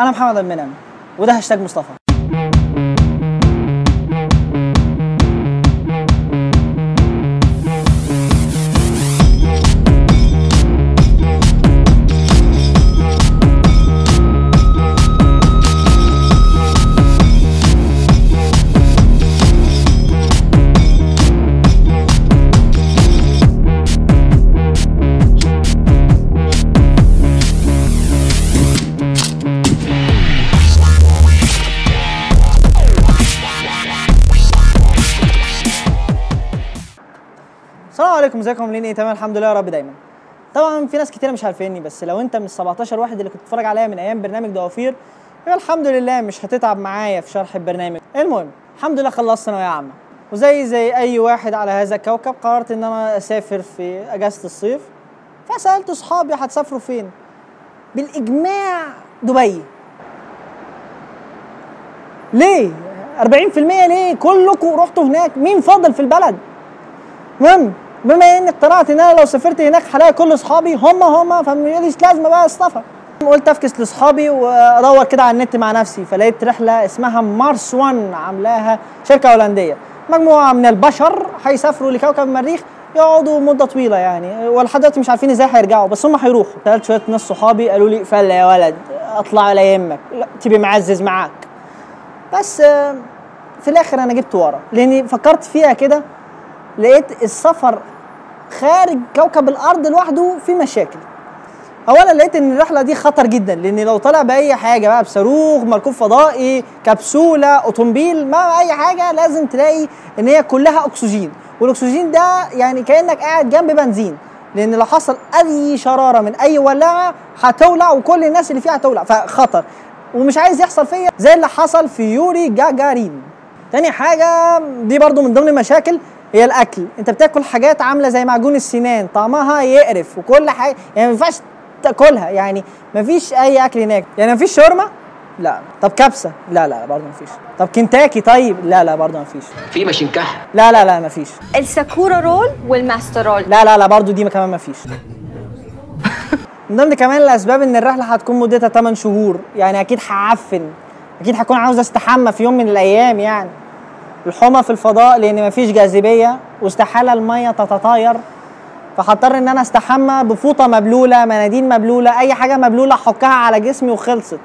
أنا محمد المنعم وده هاشتاج مصطفى. عليكم ازيكم؟ عاملين إيه؟ تمام الحمد لله يا رب دايما. طبعا في ناس كتير مش عارفيني بس لو انت من ال 17 واحد اللي كنت بتتفرج عليا من أيام برنامج ضوافير يبقى الحمد لله مش هتتعب معايا في شرح البرنامج. المهم الحمد لله خلصت ثانوية عامة. وزي زي أي واحد على هذا الكوكب قررت إن أنا أسافر في أجازة الصيف. فسألت أصحابي هتسافروا فين؟ بالإجماع دبي. ليه؟ 40% ليه؟ كلكم رحتوا هناك. مين فاضل في البلد؟ المهم بما إني اقتنعت إن أنا لو سافرت هناك هلاقي كل أصحابي هم هم فماليش لازمة بقى السفر. قلت أفكس لأصحابي وأدور كده على النت مع نفسي فلقيت رحلة اسمها مارس 1 عاملاها شركة هولندية. مجموعة من البشر هيسافروا لكوكب المريخ يقعدوا مدة طويلة يعني ولحد دلوقتي مش عارفين إزاي هيرجعوا بس هم هيروحوا. سالت شوية ناس صحابي قالوا لي فله يا ولد اطلع ولا يهمك تبقى معزز معاك. بس آه، في الآخر أنا جبت ورا لأني فكرت فيها كده لقيت السفر خارج كوكب الأرض لوحده في مشاكل. اولا لقيت إن الرحلة دي خطر جدا لأن لو طلع بأي حاجة بقى بصاروخ مركوب فضائي كبسولة أوتومبيل ما أي حاجة لازم تلاقي إن هي كلها أكسجين. والأكسجين ده يعني كأنك قاعد جنب بنزين لأن لو حصل أي شرارة من أي ولاعة هتولع وكل الناس اللي فيها هتولع فخطر. ومش عايز يحصل فيا زي اللي حصل في يوري جاجارين. تاني حاجة دي برضو من ضمن المشاكل هي الأكل. أنت بتاكل حاجات عاملة زي معجون السنان طعمها يقرف وكل حاجة. يعني ما ينفعش تاكلها. يعني ما فيش أي أكل هناك. يعني ما فيش شاورما؟ لا. طب كبسة؟ لا لا برضه ما فيش. طب كنتاكي؟ طيب. لا لا برضه ما فيش. في ماشينكح لا لا لا ما فيش. ال sakura roll وال master roll. لا لا لا برضه دي كمان ما فيش. من ضمن كمان الأسباب إن الرحلة هتكون مدتها 8 شهور. يعني أكيد هعفن. أكيد هكون عاوز أستحمى في يوم من الأيام يعني. الحمى في الفضاء لأن مفيش جاذبية واستحالة المية تتطاير. فهضطر إن أنا أستحمى بفوطة مبلولة مناديل مبلولة أي حاجة مبلولة أحكها على جسمي وخلصت.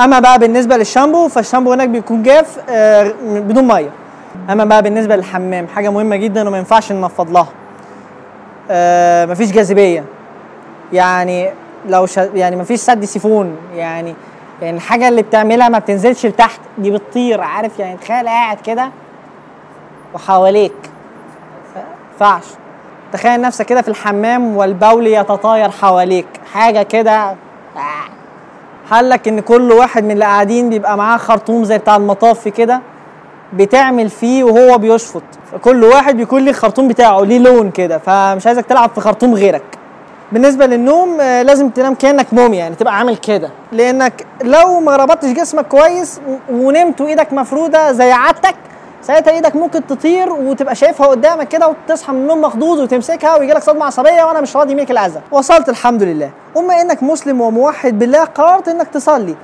أما بقى بالنسبة للشامبو فالشامبو هناك بيكون جاف آه، بدون مية. أما بقى بالنسبة للحمام حاجة مهمة جدا وما ينفعش ننفض لها. آه، مفيش جاذبية. يعني لو ش... يعني مفيش سد سيفون. يعني يعني الحاجة اللي بتعملها ما بتنزلش لتحت دي بتطير عارف؟ يعني تخيل قاعد كده. وحواليك. ف- ينفعش تخيل نفسك كده في الحمام والبول يتطاير حواليك. حاجة كده. حلك إن كل واحد من اللي قاعدين بيبقى معاه خرطوم زي بتاع المطاف كده؟ بتعمل فيه وهو بيشفط. فكل واحد بيكون ليه الخرطوم بتاعه ليه لون كده. فمش عايزك تلعب في خرطوم غيرك. بالنسبة للنوم آه، لازم تنام كأنك مومي يعني تبقى عامل كده. لأنك لو ما ربطتش جسمك كويس ونمت وإيدك مفرودة زي عادتك ساعتها إيدك ممكن تطير وتبقى شايفها قدامك كده وتصحى من النوم مخضوض وتمسكها ويجي لك صدمة عصبية وأنا مش راضي منك العزة وصلت الحمد لله. وبما إنك مسلم وموحد بالله قررت إنك تصلي.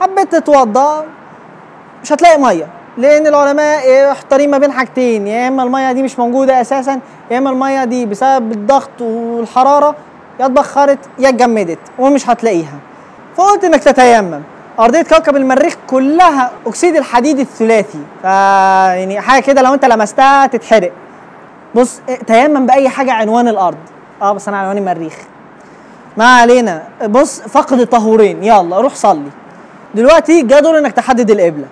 حبيت تتوضأ مش هتلاقي مية. لأن العلماء محتارين ما بين حاجتين يا إما المية دي مش موجودة أساسا يا إما المية دي بسبب الضغط والحرارة يا اتبخرت يا اتجمدت ومش هتلاقيها. فقلت إنك تتيمم. أرضية كوكب المريخ كلها أكسيد الحديد الثلاثي. ف يعني حاجة كده لو أنت لمستها تتحرق. بص تيمم بأي حاجة عنوان الأرض. آه بس أنا عنوان المريخ. ما علينا. بص فقد الطهورين يلا روح صلي. دلوقتي جه دور إنك تحدد القبلة.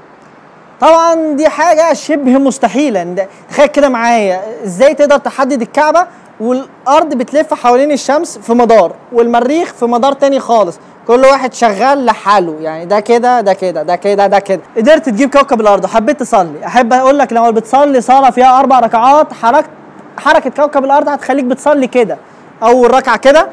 طبعا دي حاجة شبه مستحيلة. تخيل كده معايا. إزاي تقدر تحدد الكعبة والأرض بتلف حوالين الشمس في مدار والمريخ في مدار تاني خالص؟ كل واحد شغال لحاله يعني ده كده ده كده ده كده ده كده. قدرت تجيب كوكب الأرض وحبيت تصلي. أحب أقول لك لو بتصلي صلاة فيها أربع ركعات حركة حركة كوكب الأرض هتخليك بتصلي كده. أول ركعة كده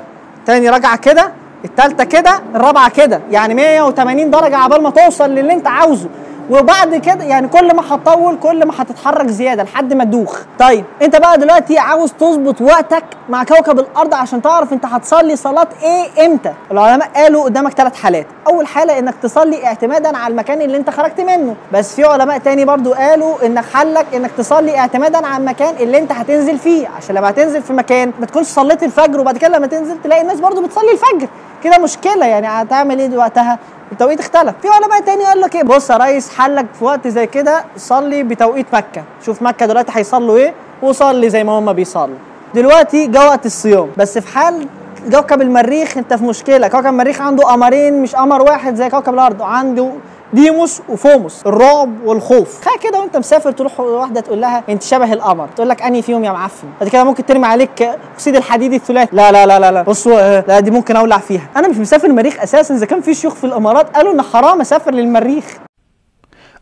تاني ركعة كده التالتة كده الرابعة كده. يعني 180 درجة عبال ما توصل للي أنت عاوزه. وبعد كده يعني كل ما هتطول كل ما هتتحرك زيادة لحد ما تدوخ. طيب انت بقى دلوقتي عاوز تظبط وقتك مع كوكب الأرض عشان تعرف انت هتصلي صلاة إيه إمتى. العلماء قالوا قدامك ثلاث حالات. أول حالة إنك تصلي اعتمادا على المكان اللي انت خرجت منه. بس في علماء تاني برضو قالوا انك حلك إنك تصلي اعتمادا على المكان اللي انت هتنزل فيه. عشان لما هتنزل في مكان ما تكونش صليت الفجر وبعد كده لما تنزل تلاقي الناس برضو بتصلي الفجر. كده مشكلة يعني هتعمل إيه وقتها؟ التوقيت اختلف. في علماء تاني قال لك إيه؟ بص يا ريس حلك في وقت زي كده صلي بتوقيت مكة. شوف مكة دلوقتي هيصلوا إيه؟ وصلي زي ما هم بيصلوا. دلوقتي جه وقت الصيام. بس في حال كوكب المريخ انت في مشكلة. كوكب المريخ عنده قمرين مش قمر واحد زي كوكب الأرض. عنده ديموس وفوموس الرعب والخوف. تخيل كده وانت مسافر تروح واحدة تقول لها انت شبه القمر. تقول لك انهي فيهم يا معفن؟ بعد كده ممكن ترمي عليك أكسيد الحديد الثلاثي. لا لا لا لا لا. بصوا آه، لا دي ممكن أولع فيها. أنا مش مسافر المريخ أساسا. إذا كان في شيوخ في الإمارات قالوا إن حرام أسافر للمريخ.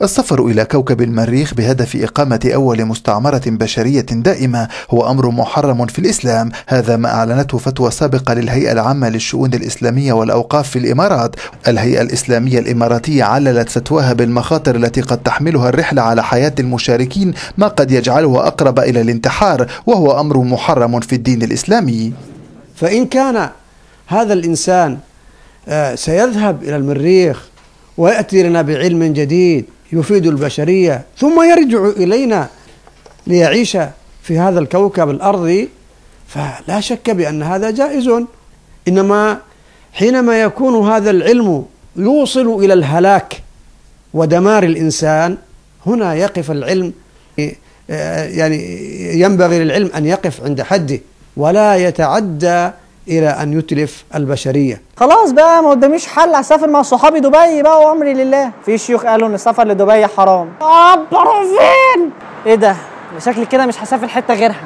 السفر إلى كوكب المريخ بهدف إقامة أول مستعمرة بشرية دائمة هو أمر محرم في الإسلام. هذا ما أعلنته فتوى سابقة للهيئة العامة للشؤون الإسلامية والأوقاف في الإمارات. الهيئة الإسلامية الإماراتية عللت فتواها بالمخاطر التي قد تحملها الرحلة على حياة المشاركين ما قد يجعلها أقرب إلى الانتحار وهو أمر محرم في الدين الإسلامي. فإن كان هذا الإنسان آه، سيذهب إلى المريخ ويأتي لنا بعلم جديد يفيد البشرية ثم يرجع إلينا ليعيش في هذا الكوكب الأرضي. فلا شك بأن هذا جائز. إنما حينما يكون هذا العلم يوصل إلى الهلاك ودمار الإنسان هنا يقف العلم آه، يعني ينبغي للعلم أن يقف عند حده ولا يتعدى إلى أن يتلف البشرية. خلاص بقى ما قداميش حل. هسافر مع صحابي دبي بقى وامري لله. في شيوخ قالوا إن السفر لدبي حرام. آه فين إيه ده شكلي كده مش هسافر حتة غيرها.